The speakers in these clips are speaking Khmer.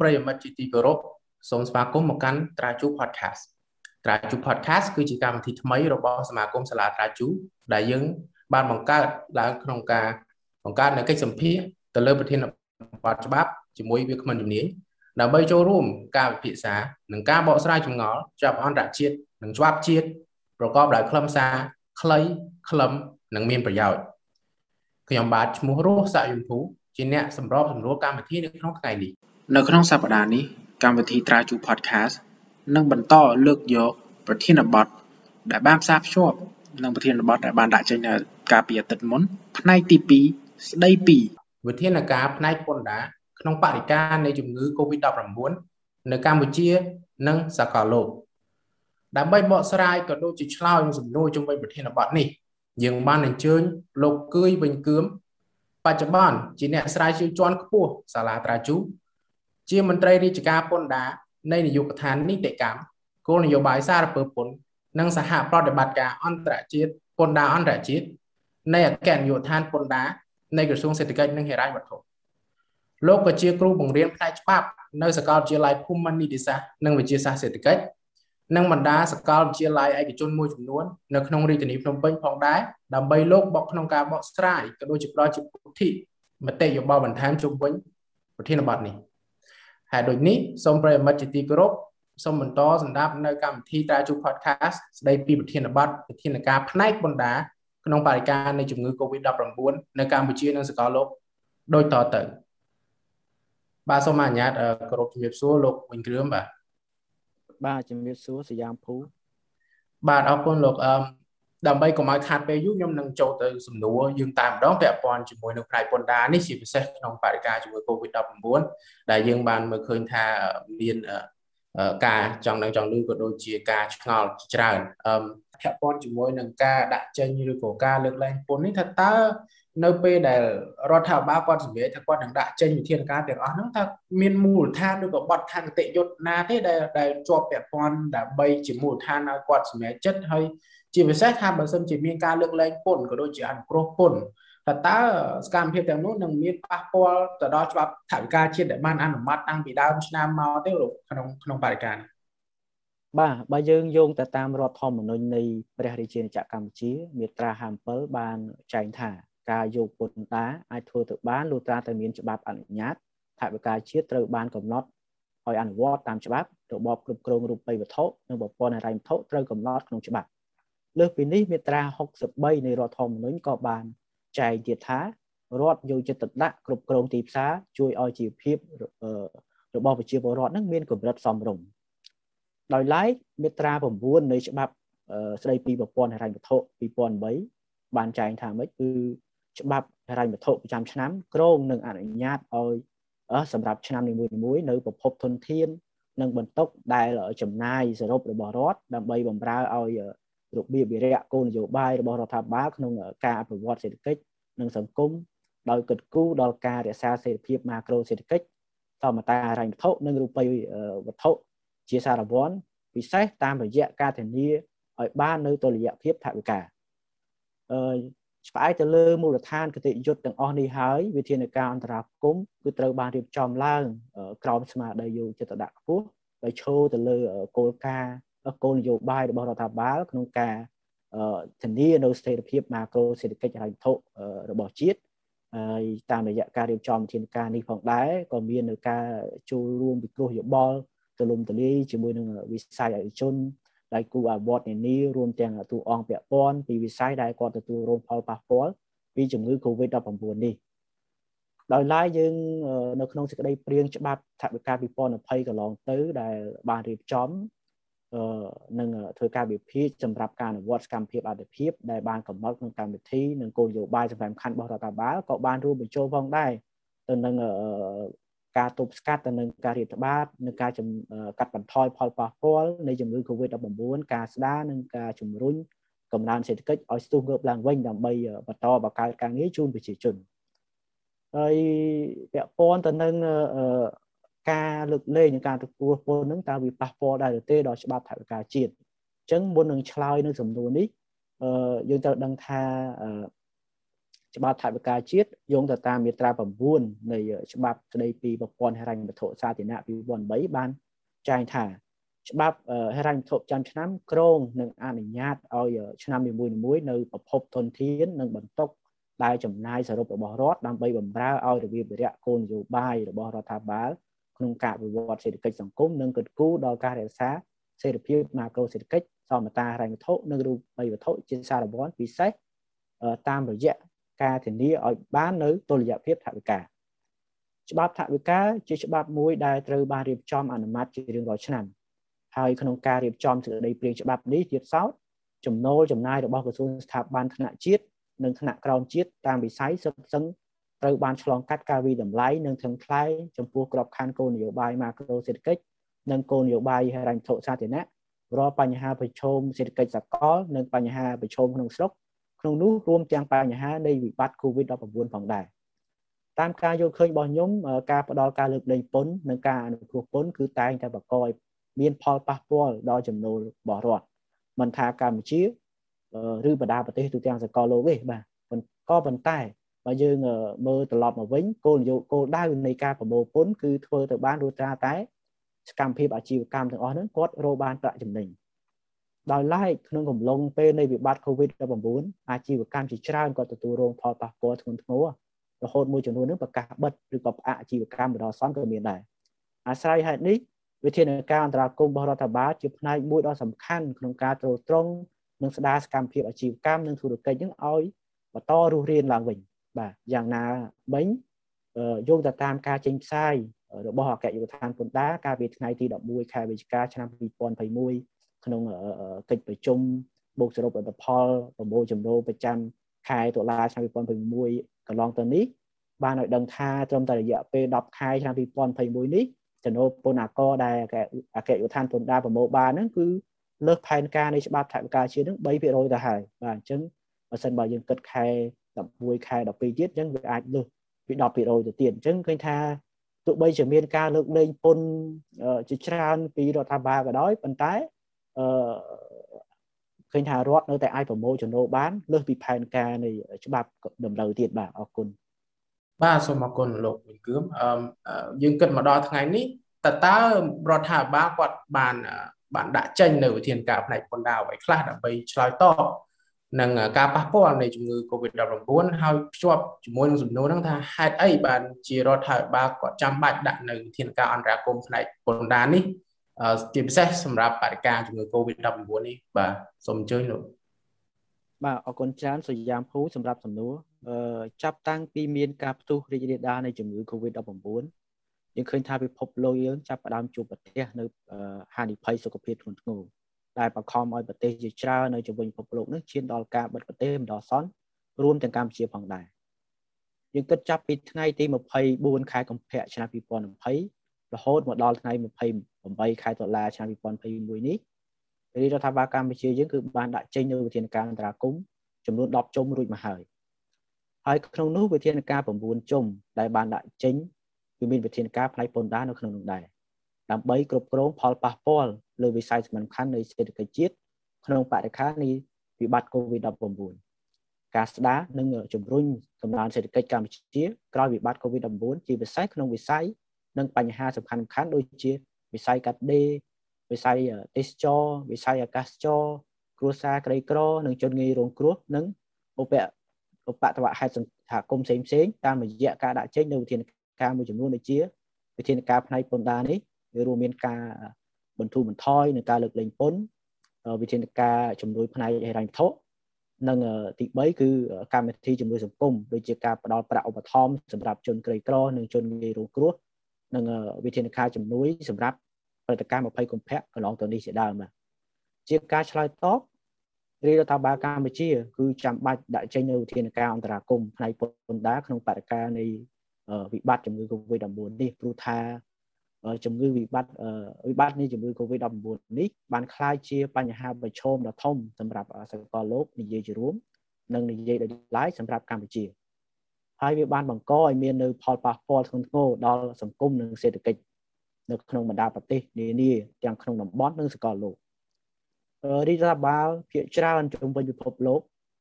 សូមជម្រាបសួរប្រិយមិត្តជាទីគោរពសូមស្វាគមន៍មកកាន់ត្រាជូ podcast ត្រាជូ podcast គឺជាកម្មវិធីថ្មីរបស់សមាគមសាលាត្រាជូដែលយើងបានបង្កើតឡើងក្នុងការបង្កើតនៅកិច្ចសម្ភាសទៅលើប្រធានបទច្បាប់ជាមួយវាគ្មិនជំនាញដើម្បីចូលរួមការវិភាសានិងការបកស្រាយចម្ងល់ច្បាប់អន្តរជាតិនិងច្បាប់ជាតិប្រកបដោយខ្លឹមសារខ្លីខ្លឹមនិងមានប្រយោជន៍ខ្ញុំបាទឈ្មោះរស់សាក់យមភូជាអ្នកសម្របសម្រួលកម្មវិធីនៅក្នុងថ្ងៃនេះ នៅក្នុងសប្តាហ៍នេះ កម្មវិធីត្រាជូ podcast នឹងបន្តលើកយកប្រធានបទដែលបានផ្សារភ្ជាប់នឹងប្រធានបទដែលបានដាក់ចេញនៅកាលពីអាទិត្យមុនផ្នែកទី2ស្ដីពីវិធានការផ្នែកពន្ធដារក្នុងបរិការនៃជំងឺ Covid-19 នៅកម្ពុជា និងសកលលោកដើម្បីបកស្រាយក៏ដូចជាឆ្លើយនឹងសំណួរជុំវិញប្រធានបទនេះយើងបានអញ្ជើញលោកគឿយវិញគឿមបច្ចុប្បន្នជាអ្នកស្រាវជ្រាវជាន់ខ្ពស់សាលាត្រាជូ ជាមន្ត្រីរាជការពន្ធដារនៃនាយកដ្ឋាននីតិកម្មគោលនយោបាយសារពើពន្ធនិងសហប្រតិបត្តិការអន្តរជាតិពន្ធដារអន្តរជាតិនៃអគ្គនាយកដ្ឋានពន្ធដារនៃក្រសួងសេដ្ឋកិច្ចនិងហិរញ្ញវត្ថុលោកក៏ជាគ្រូបង្រៀនផ្នែកច្បាប់នៅសាកលវិទ្យាល័យភូមិន្ទនីតិសាស្ត្រនិងវិទ្យាសាស្ត្រសេដ្ឋកិច្ចនិងបណ្ដាសាកលវិទ្យាល័យឯកជនមួយចំនួននៅក្នុងរាជធានីភ្នំពេញផងដែរដើម្បីលោកបកក្នុងការបកស្រាយក៏ដូចជាផ្ដល់ជាពុទ្ធិមតិយោបល់បន្ថែមជុំវិញប្រធានបទនេះ ហើយដូចនេះសូមប្រិយមិត្តជាទីគោរពសូមបន្តសម្ដាប់នៅកម្មវិធីតាជូ podcast ស្ដីពីប្រធានបទប្រធានការផ្នែកបណ្ដាក្នុងបរិការនៃជំងឺ Covid-19 នៅកម្ពុជានិងសកលលោកដូចតទៅបាទសូមអនុញ្ញាតគោរពជំរាបសួរលោកវិញគ្រឿមបាទបាទជំរាបសួរសយ៉ាមភូបាទអរគុណលោកអឺ ដើម្បីកុំឲ្យខាតពេលយូរខ្ញុំនឹងចូលទៅសំណួរយើងតែម្ដងពាក់ព័ន្ធជាមួយនឹងផ្នែកពន្ធដារនេះជាពិសេសក្នុងបរិការជាមួយ COVID-19 ដែលយើងបានមើលឃើញថាមានការចង់នឹងចង់លឺក៏ដូចជាការឆ្ងល់ច្រើនអឺពាក់ព័ន្ធជាមួយនឹងការដាក់ចេញឬក៏ការលើកលែងពន្ធនេះថាតើនៅពេលដែលរដ្ឋាភិបាលគាត់សម្រេចថាគាត់នឹងដាក់ចេញវិធានការទាំងអស់ហ្នឹងថាមានមូលដ្ឋានឬក៏បទដ្ឋានគតិយុត្តណាទេដែលដែលជាប់ពាក់ព័ន្ធដើម្បីជាមូលដ្ឋានឲ្យគាត់សម្រេចចិត្តហើយ ជាពិសេសថាបើសិនជាមានការលើកលែងពន្ធក៏ដូចជាអនុគ្រោះពន្ធថាតើសកម្មភាពទាំងនោះនឹងមានប៉ះពាល់ទៅដល់ច្បាប់ថវិកាជាតិដែលបានអនុម័តតាំងពីដើមឆ្នាំមកទេក្នុងក្នុងបរិការនេះបាទបើយើងយោងទៅតាមរដ្ឋធម្មនុញ្ញនៃព្រះរាជាណាចក្រកម្ពុជាមាត្រា57បានចែងថាការយកពន្ធដារអាចធ្វើទៅបានលុះត្រាតែមានច្បាប់អនុញ្ញាតថវិកាជាតិត្រូវបានកំណត់ឲ្យអនុវត្តតាមច្បាប់របបគ្រប់គ្រងរូបិយវត្ថុនិងប្រព័ន្ធហិរញ្ញវត្ថុត្រូវកំណត់ក្នុងច្បាប់ លើសពីនេះមាត្រា63នៃរដ្ឋធម្មនុញ្ញក៏បានចែងទៀតថារដ្ឋយកចិត្តទុកដាក់គ្រប់គ្រងទីផ្សារជួយឲ្យជីវភាពរបស់ប្រជាពលរដ្ឋនឹងមានកម្រិតសមរម្យដោយឡែកមាត្រា9នៃច្បាប់ស្តីពីប្រព័ន្ធហិរញ្ញវត្ថុ2008បានចែងថាម៉េចគឺច្បាប់ហិរញ្ញវត្ថុប្រចាំឆ្នាំក្រងនឹងអនុញ្ញាតឲ្យសម្រាប់ឆ្នាំនីមួយៗនៅប្រភពធនធាន និងបន្ទុកដែលចំណាយសរុបរបស់រដ្ឋដើម្បីបម្រើឲ្យ របៀបវិរៈគោលនយោបាយរបស់រដ្ឋាភិបាលក្នុងការអភិវឌ្ឍសេដ្ឋកិច្ចនិងសង្គមដោយគិតគូរដល់ការរក្សាសេដ្ឋភាពម៉ាក្រូសេដ្ឋកិច្ចសមតាហិរញ្ញវត្ថុនិងរូបិយវត្ថុជាសារវ័នពិសេសតាមរយៈការធានាឲ្យបាននៅតុល្យភាពថវិកាអឺឆ្អែតទៅលើមូលដ្ឋានគតិយុត្តទាំងអស់នេះហើយវិធានការអន្តរាគមគឺត្រូវបានរៀបចំឡើងក្រោមស្មារតីយោចិត្តដាក់ខ្ពស់ដោយឈរទៅលើគោលការណ៍ គោលនយោបាយរបស់រដ្ឋាភិបាលក្នុងការធានានៅស្ថិរភាពម៉ាក្រូសេដ្ឋកិច្ចហិរញ្ញវត្ថុរបស់ជាតិហើយតាមរយៈការរៀបចំវិធានការនេះផងដែរក៏មាននៅការចូលរួមពិគ្រោះយោបល់ទូលំទូលាយជាមួយនឹងវិស័យឯកជនដៃគូអវត្តនានារួមទាំងទូអង្គពាក់ព័ន្ធពីវិស័យដែលគាត់ទទួលរងផលប៉ះពាល់ពីជំងឺ Covid-19 នេះដោយឡែកយើងនៅក្នុងសេចក្តីព្រៀងច្បាប់ថវិកា2020កន្លងទៅដែលបានរៀបចំ នឹងធ្វើការវិភាគសម្រាប់ការអនុវត្តសកម្មភាពអត្ថភាពដែលបានកំណត់ក្នុងកម្មវិធីនិងគោលនយោបាយសំខាន់របស់រដ្ឋាភិបាលក៏បានរួមបញ្ចូលផងដែរទៅនឹងការទប់ស្កាត់ទៅនឹងការរាតត្បាតនិងការកាត់បន្ថយផលប៉ះពាល់នៃជំងឺ Covid-19 ការស្ដារនិងការជំរុញកំណើនសេដ្ឋកិច្ចឲ្យស្ទុះងើបឡើងវិញដើម្បីបន្តបង្កើតការងារជូនប្រជាជនហើយពាក់ព័ន្ធទៅនឹង ការលើកលែងនិងការទទួលពន្ធនឹងតើវាប៉ះពាល់ដែរឬទេដល់ច្បាប់ថវិកាជាតិអញ្ចឹងមុននឹងឆ្លើយនឹងសំណួរនេះអឺយើងត្រូវដឹងថាច្បាប់ថវិកាជាតិយោងទៅតាមមាត្រា9នៃច្បាប់ស្តីពីប្រព័ន្ធហិរញ្ញវត្ថុសាធារណៈ2003បានចែងថាច្បាប់ហិរញ្ញវត្ថុចាំឆ្នាំក្រងនឹងអនុញ្ញាតឲ្យឆ្នាំនីមួយៗនៅប្រភពធនធាននិងបន្ទុកដែលចំណាយសរុបរបស់រដ្ឋដើម្បីបម្រើឲ្យរបៀបវិរៈគោលនយោបាយរបស់រដ្ឋាភិបាល ក្នុងការវិវត្តសេដ្ឋកិច្ចសង្គមនិងកិត្តគូដល់ការរក្សាសេដ្ឋភាពម៉ាក្រូសេដ្ឋកិច្ចសមតាហិរញ្ញវត្ថុនិងរូបិយវត្ថុជាសារព័ន្ធពិសេសតាមរយៈការធានាឲ្យបាននៅតុល្យភាពថវិកាច្បាប់ថវិកាជាច្បាប់មួយដែលត្រូវបានរៀបចំអនុម័តជារៀងរាល់ឆ្នាំហើយក្នុងការរៀបចំសេចក្តីព្រាងច្បាប់នេះទៀតសោតចំណូលចំណាយរបស់ក្រសួងស្ថាប័នថ្នាក់ជាតិនិងថ្នាក់ក្រោមជាតិតាមវិស័យសុទ្ធសឹង ត្រូវបានឆ្លងកាត់ការវិតម្លៃនិងថឹងថ្លៃចំពោះក្របខ័ណ្ឌគោលនយោបាយម៉ាក្រូសេដ្ឋកិច្ចនិងគោលនយោបាយហិរញ្ញវត្ថុសាធារណៈរាល់បញ្ហាប្រឈមសេដ្ឋកិច្ចសកលនិងបញ្ហាប្រឈមក្នុងស្រុកក្នុងនោះរួមទាំងបញ្ហានៃវិបត្តិ COVID-19 ផងដែរតាមការយល់ឃើញរបស់ខ្ញុំការផ្ដល់ការលើកលែងពន្ធនិងការអនុគ្រោះពន្ធគឺតែងតែបង្កឲ្យមានផលប៉ះពាល់ដល់ចំណូលរបស់រដ្ឋមិនថាកម្ពុជាឬបណ្ដាប្រទេសទូទាំងសកលលោកទេបាទក៏ប៉ុន្តែ បើយើងមើលត្រឡប់មកវិញគោលនយោបាយគោលដៅនៃការប្រមូលពន្ធគឺធ្វើទៅបានរួចត្រាតែសកម្មភាពអាជីវកម្មទាំងអស់ហ្នឹងគាត់រកបានប្រាក់ចំណេញដោយឡែកក្នុងកំឡុងពេលនៃវិបត្តិ COVID-19 អាជីវកម្មជាច្រើនក៏ទទួលរងផលប៉ះពាល់ធ្ងន់ធ្ងររហូតមួយចំនួននឹងប្រកាសបិទឬក៏ផ្អាកអាជីវកម្មបណ្ដោះអាសន្នក៏មានដែរអាស្រ័យហេតុនេះវិធានការអន្តរាគមន៍របស់រដ្ឋបាលជាផ្នែកមួយដ៏សំខាន់ក្នុងការទ្រទ្រង់និងស្ដារសកម្មភាពអាជីវកម្មនិងធុរកិច្ចនឹងឲ្យបន្តរស់រានឡើងវិញ បាទយ៉ាងណាមិញយោងទៅតាមការចេញផ្សាយរបស់អគ្គនាយកដ្ឋានពន្ធដារកាលពីថ្ងៃទី11ខែវិច្ឆិកាឆ្នាំ2021ក្នុងកិច្ចប្រជុំបូកសរុបលទ្ធផលប្រមូលចំណូលប្រចាំខែតុលាឆ្នាំ2021កន្លងទៅនេះបានឲ្យដឹងថាត្រឹមតែរយៈពេល10ខែឆ្នាំ2021នេះចំណូលពន្ធអាករដែលអគ្គនាយកដ្ឋានពន្ធដារប្រមូលបានហ្នឹងគឺលើសផែនការនៃច្បាប់ថវិកាជាតិហ្នឹង3%ទៅហើយបាទអញ្ចឹងបើសិនបើយើងគិតខែ 11ខែ12ទៀតអញ្ចឹងវាអាចលើសពី10%ទៅទៀតអញ្ចឹងឃើញថាទោះបីជាមានការលើកលែងពន្ធជាច្រើនពីរដ្ឋាភិបាលក៏ដោយប៉ុន្តែអឺឃើញថារដ្ឋនៅតែអាចប្រមូលចំណូលបានលើសពីផែនការនៃច្បាប់តម្រូវទៀតបាទអរគុណបាទសូមអរគុណលោកវិគឿមអឺយើងគិតមកដល់ថ្ងៃនេះតើតើរដ្ឋាភិបាលគាត់បានបានដាក់ចេញនៅវិធានការផ្នែកពន្ធដារអ្វីខ្លះដើម្បីឆ្លើយតប នឹងការប៉ះពាល់នៃជំងឺ Covid-19 ហើយភ្ជាប់ជាមួយនឹងសំណួរហ្នឹងថាហេតុអីបានជារដ្ឋាភិបាលគាត់ចាំបាច់ដាក់នៅវិធានការអន្តរាគមន៍ផ្នែកពន្ធដារនេះជាពិសេសសម្រាប់បរិការជំងឺ Covid-19 នេះបាទសូមអញ្ជើញលោកបាទអរគុណច្រើនសុយាមភូសម្រាប់សំណួរអឺចាប់តាំងពីមានការផ្ទុះរីករាលដាលនៃជំងឺ Covid-19 យើងឃើញថាពិភពលោកយើងចាប់ផ្ដើមជួបប្រទះនៅហានិភ័យសុខភាពធ្ងន់ធ្ងរ ដែលបង្ខំឲ្យប្រទេសជាច្រើននៅជុំវិញពិភពលោកនេះឈានដល់ការបិទប្រទេសម្ដងសន្នរួមទាំងកម្ពុជាផងដែរយើងគិតចាប់ពីថ្ងៃទី24ខែកុម្ភៈឆ្នាំ2020រហូតមកដល់ថ្ងៃ28ខែតុលាឆ្នាំ2021នេះរាជរដ្ឋាភិបាលកម្ពុជាយើងគឺបានដាក់ចេញនូវវិធានការអន្តរាគមន៍ចំនួន10ជុំរួចមកហើយហើយក្នុងនោះវិធានការ9ជុំដែលបានដាក់ចេញគឺមានវិធានការផ្នែកពន្ធដារនៅក្នុងនោះដែរ ដើម្បីគ្រប់គ្រងផលប៉ះពាល់លើវិស័យសំខាន់នៃសេដ្ឋកិច្ចជាតិក្នុងបរិខានៃវិបត្តិ COVID-19 ការស្ដារនិងជំរុញកំណើនសេដ្ឋកិច្ចកម្ពុជាក្រោយវិបត្តិ COVID-19 ជាពិសេសក្នុងវិស័យនិងបញ្ហាសំខាន់ៗដូចជាវិស័យកាត់ដេរវិស័យទេសចរវិស័យអាកាសចរគ្រួសារក្រីក្រនិងជនងាយរងគ្រោះនិងឧបឧបតវហេតុសហគមន៍ផ្សេងផ្សេងតាមរយៈការដាក់ចេញនៅវិធានការមួយចំនួនដូចជាវិធានការផ្នែកពន្ធដារនេះវា រួមមានការបន្ធូរបន្ថយនិងការលើកលែងពន្ធវិធានការជំនួយផ្នែកហិរញ្ញវត្ថុនិងទី3គឺកម្មវិធីជំនួយសង្គមដូចជាការផ្ដល់ប្រាក់ឧបត្ថម្ភសម្រាប់ជនក្រីក្រនិងជនងាយរងគ្រោះនិងវិធានការជំនួយសម្រាប់ផលិតកម្ម20កុម្ភៈកន្លងទៅនេះជាដើមបាទជាការឆ្លើយតបរាជរដ្ឋាភិបាលកម្ពុជា គឺចាំបាច់ដាក់ចេញនូវវិធានការអន្តរាគមន៍ផ្នែកពន្ធដារក្នុងបរិការនៃវិបត្តិជំងឺ Covid-19 នេះព្រោះថា ជំងឺវិបត្តិវិបត្តិនៃជំងឺ Covid-19 នេះបានក្លាយជាបញ្ហាប្រឈមដ៏ធំសម្រាប់សកលលោកនិយាយជារួមនិងនិយាយដោយឡែកសម្រាប់កម្ពុជាហើយវាបានបង្កឲ្យមាននៅផលប៉ះពាល់ធ្ងន់ធ្ងរដល់សង្គមនិងសេដ្ឋកិច្ចនៅក្នុងបណ្ដាប្រទេសនានាទាំងក្នុងតំបន់និងសកលលោករាជរដ្ឋបាលភាគច្រើនជុំវិញពិភពលោក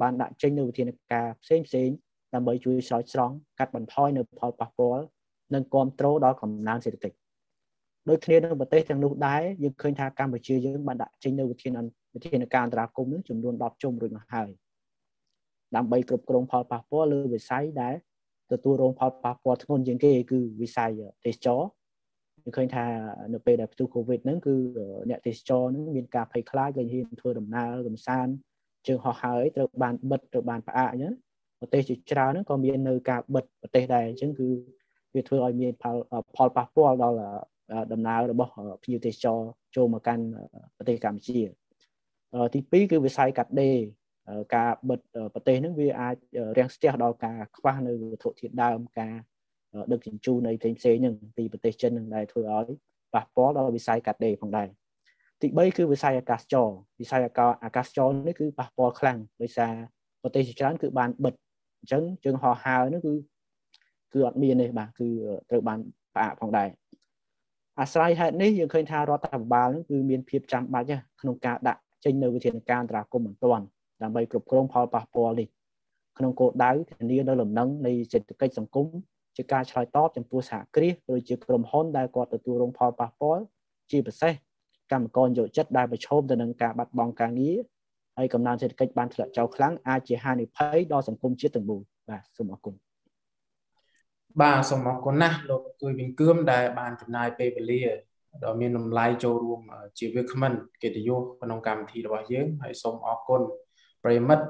បានដាក់ចេញនូវវិធានការផ្សេងផ្សេងដើម្បីជួយស្រោចស្រង់កាត់បន្ថយនៅផលប៉ះពាល់និងគ្រប់គ្រងដល់កំណើនសេដ្ឋកិច្ច ដូចគ្នានឹងប្រទេសទាំងនោះដែរយើងឃើញថាកម្ពុជាយើងបានដាក់ចេញនៅវិធានវិធានការអន្តរាគមន៍នឹងចំនួន10ជុំរួចមកហើយដើម្បីគ្រប់គ្រងផលប៉ះពាល់លើវិស័យដែលទទួលរងផលប៉ះពាល់ធ្ងន់ជាងគេគឺវិស័យទេសចរយើងឃើញថានៅពេលដែលផ្ទុះកូវីដហ្នឹងគឺអ្នកទេសចរហ្នឹងមានការភ័យខ្លាចគេហ៊ានធ្វើដំណើរកំសាន្តជើងហោះហើរត្រូវបានបិទត្រូវបានផ្អាកអញ្ចឹងប្រទេសជាច្រើនហ្នឹងក៏មាននៅការបិទប្រទេសដែរអញ្ចឹងគឺវាធ្វើឲ្យមានផលផលប៉ះពាល់ដល់ ដំណើររបស់ភ្ញៀវទេសចរចូលមកកាន់ប្រទេសកម្ពុជាទី2គឺវិស័យកាត់ដេរការបិទប្រទេសហ្នឹងវាអាចរាំងស្ទះដល់ការខ្វះនៅវត្ថុធាតុដើមការដឹកជញ្ជូននៃផ្សេងផ្សេងហ្នឹងពីប្រទេសចិនហ្នឹងដែលធ្វើឲ្យប៉ះពាល់ដល់វិស័យកាត់ដេរផងដែរទី3គឺវិស័យអាកាសចរវិស័យអាកាសចរនេះគឺប៉ះពាល់ខ្លាំងដោយសារប្រទេសជាច្រើនគឺបានបិទអញ្ចឹងជើងហោះហើរនេះគឺគឺអត់មានទេបាទគឺត្រូវបានផ្អាកផងដែរ អាស្រ័យហេតុនេះយើងឃើញថារដ្ឋាភិបាលនឹងគឺមានភាពចាំបាច់ក្នុងការដាក់ចេញនៅវិធានការអន្តរាគមន៍បន្ទាន់ដើម្បីគ្រប់គ្រងផលប៉ះពាល់នេះក្នុងគោលដៅធានានៅលំនឹងនៃសេដ្ឋកិច្ចសង្គមជាការឆ្លើយតបចំពោះសហគ្រាសឬជាក្រុមហ៊ុនដែលគាត់ទទួលរងផលប៉ះពាល់ជាពិសេសកម្មករយោចិត្តដែលប្រឈមទៅនឹងការបាត់បង់ការងារហើយកំណើនសេដ្ឋកិច្ចបានធ្លាក់ចុះខ្លាំងអាចជាហានិភ័យដល់សង្គមជាតិទាំងមូលបាទសូមអរគុណ បាទសូមអរគុណណាស់លោកគួយវិង្គឿមដែលបានចំណាយពេលវេលាដ៏មានតម្លៃចូលរួមជាវាគ្មិនកិត្តិយសក្នុងកម្មវិធីរបស់យើងហើយសូមអរគុណប្រិមិត្ត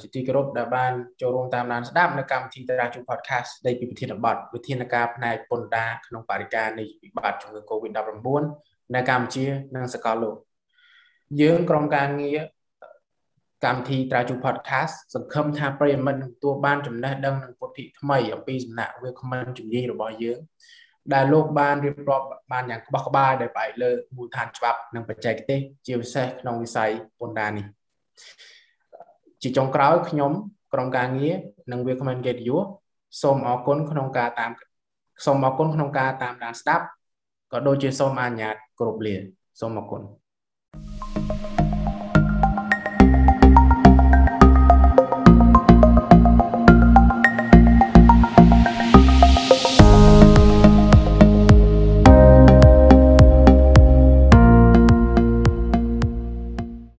ជាទីគោរពដែលបានចូលរួមតាមដានស្ដាប់នៅកម្មវិធីតារាជូ podcast ស្ដីពីវិធានបទវិធានការផ្នែកពន្ធដារក្នុងបរិការនៃវិបត្តិជំងឺ Covid-19 នៅកម្ពុជានិងសកលលោកយើងក្រុមការងារ កម្មវិធីត្រាជូ podcast សង្ឃឹមថាប្រិយមិត្តនឹងទទួលបានចំណេះដឹងនិងពុទ្ធិថ្មីអំពីសំណាក់វាគ្មិនជំនាញរបស់យើងដែលលោកបានរៀបរាប់បានយ៉ាងក្បោះក្បាយដោយផ្អែកលើមូលដ្ឋានច្បាប់និងបច្ចេកទេសជាពិសេសក្នុងវិស័យពន្ធដារនេះជាចុងក្រោយខ្ញុំក្រុមការងារនិងវាគ្មិនកិត្តិយសសូមអរគុណក្នុងការតាមសូមអរគុណក្នុងការតាមដានស្ដាប់ក៏ដូចជាសូមអនុញ្ញាតគោរពលាសូមអរគុណ thank you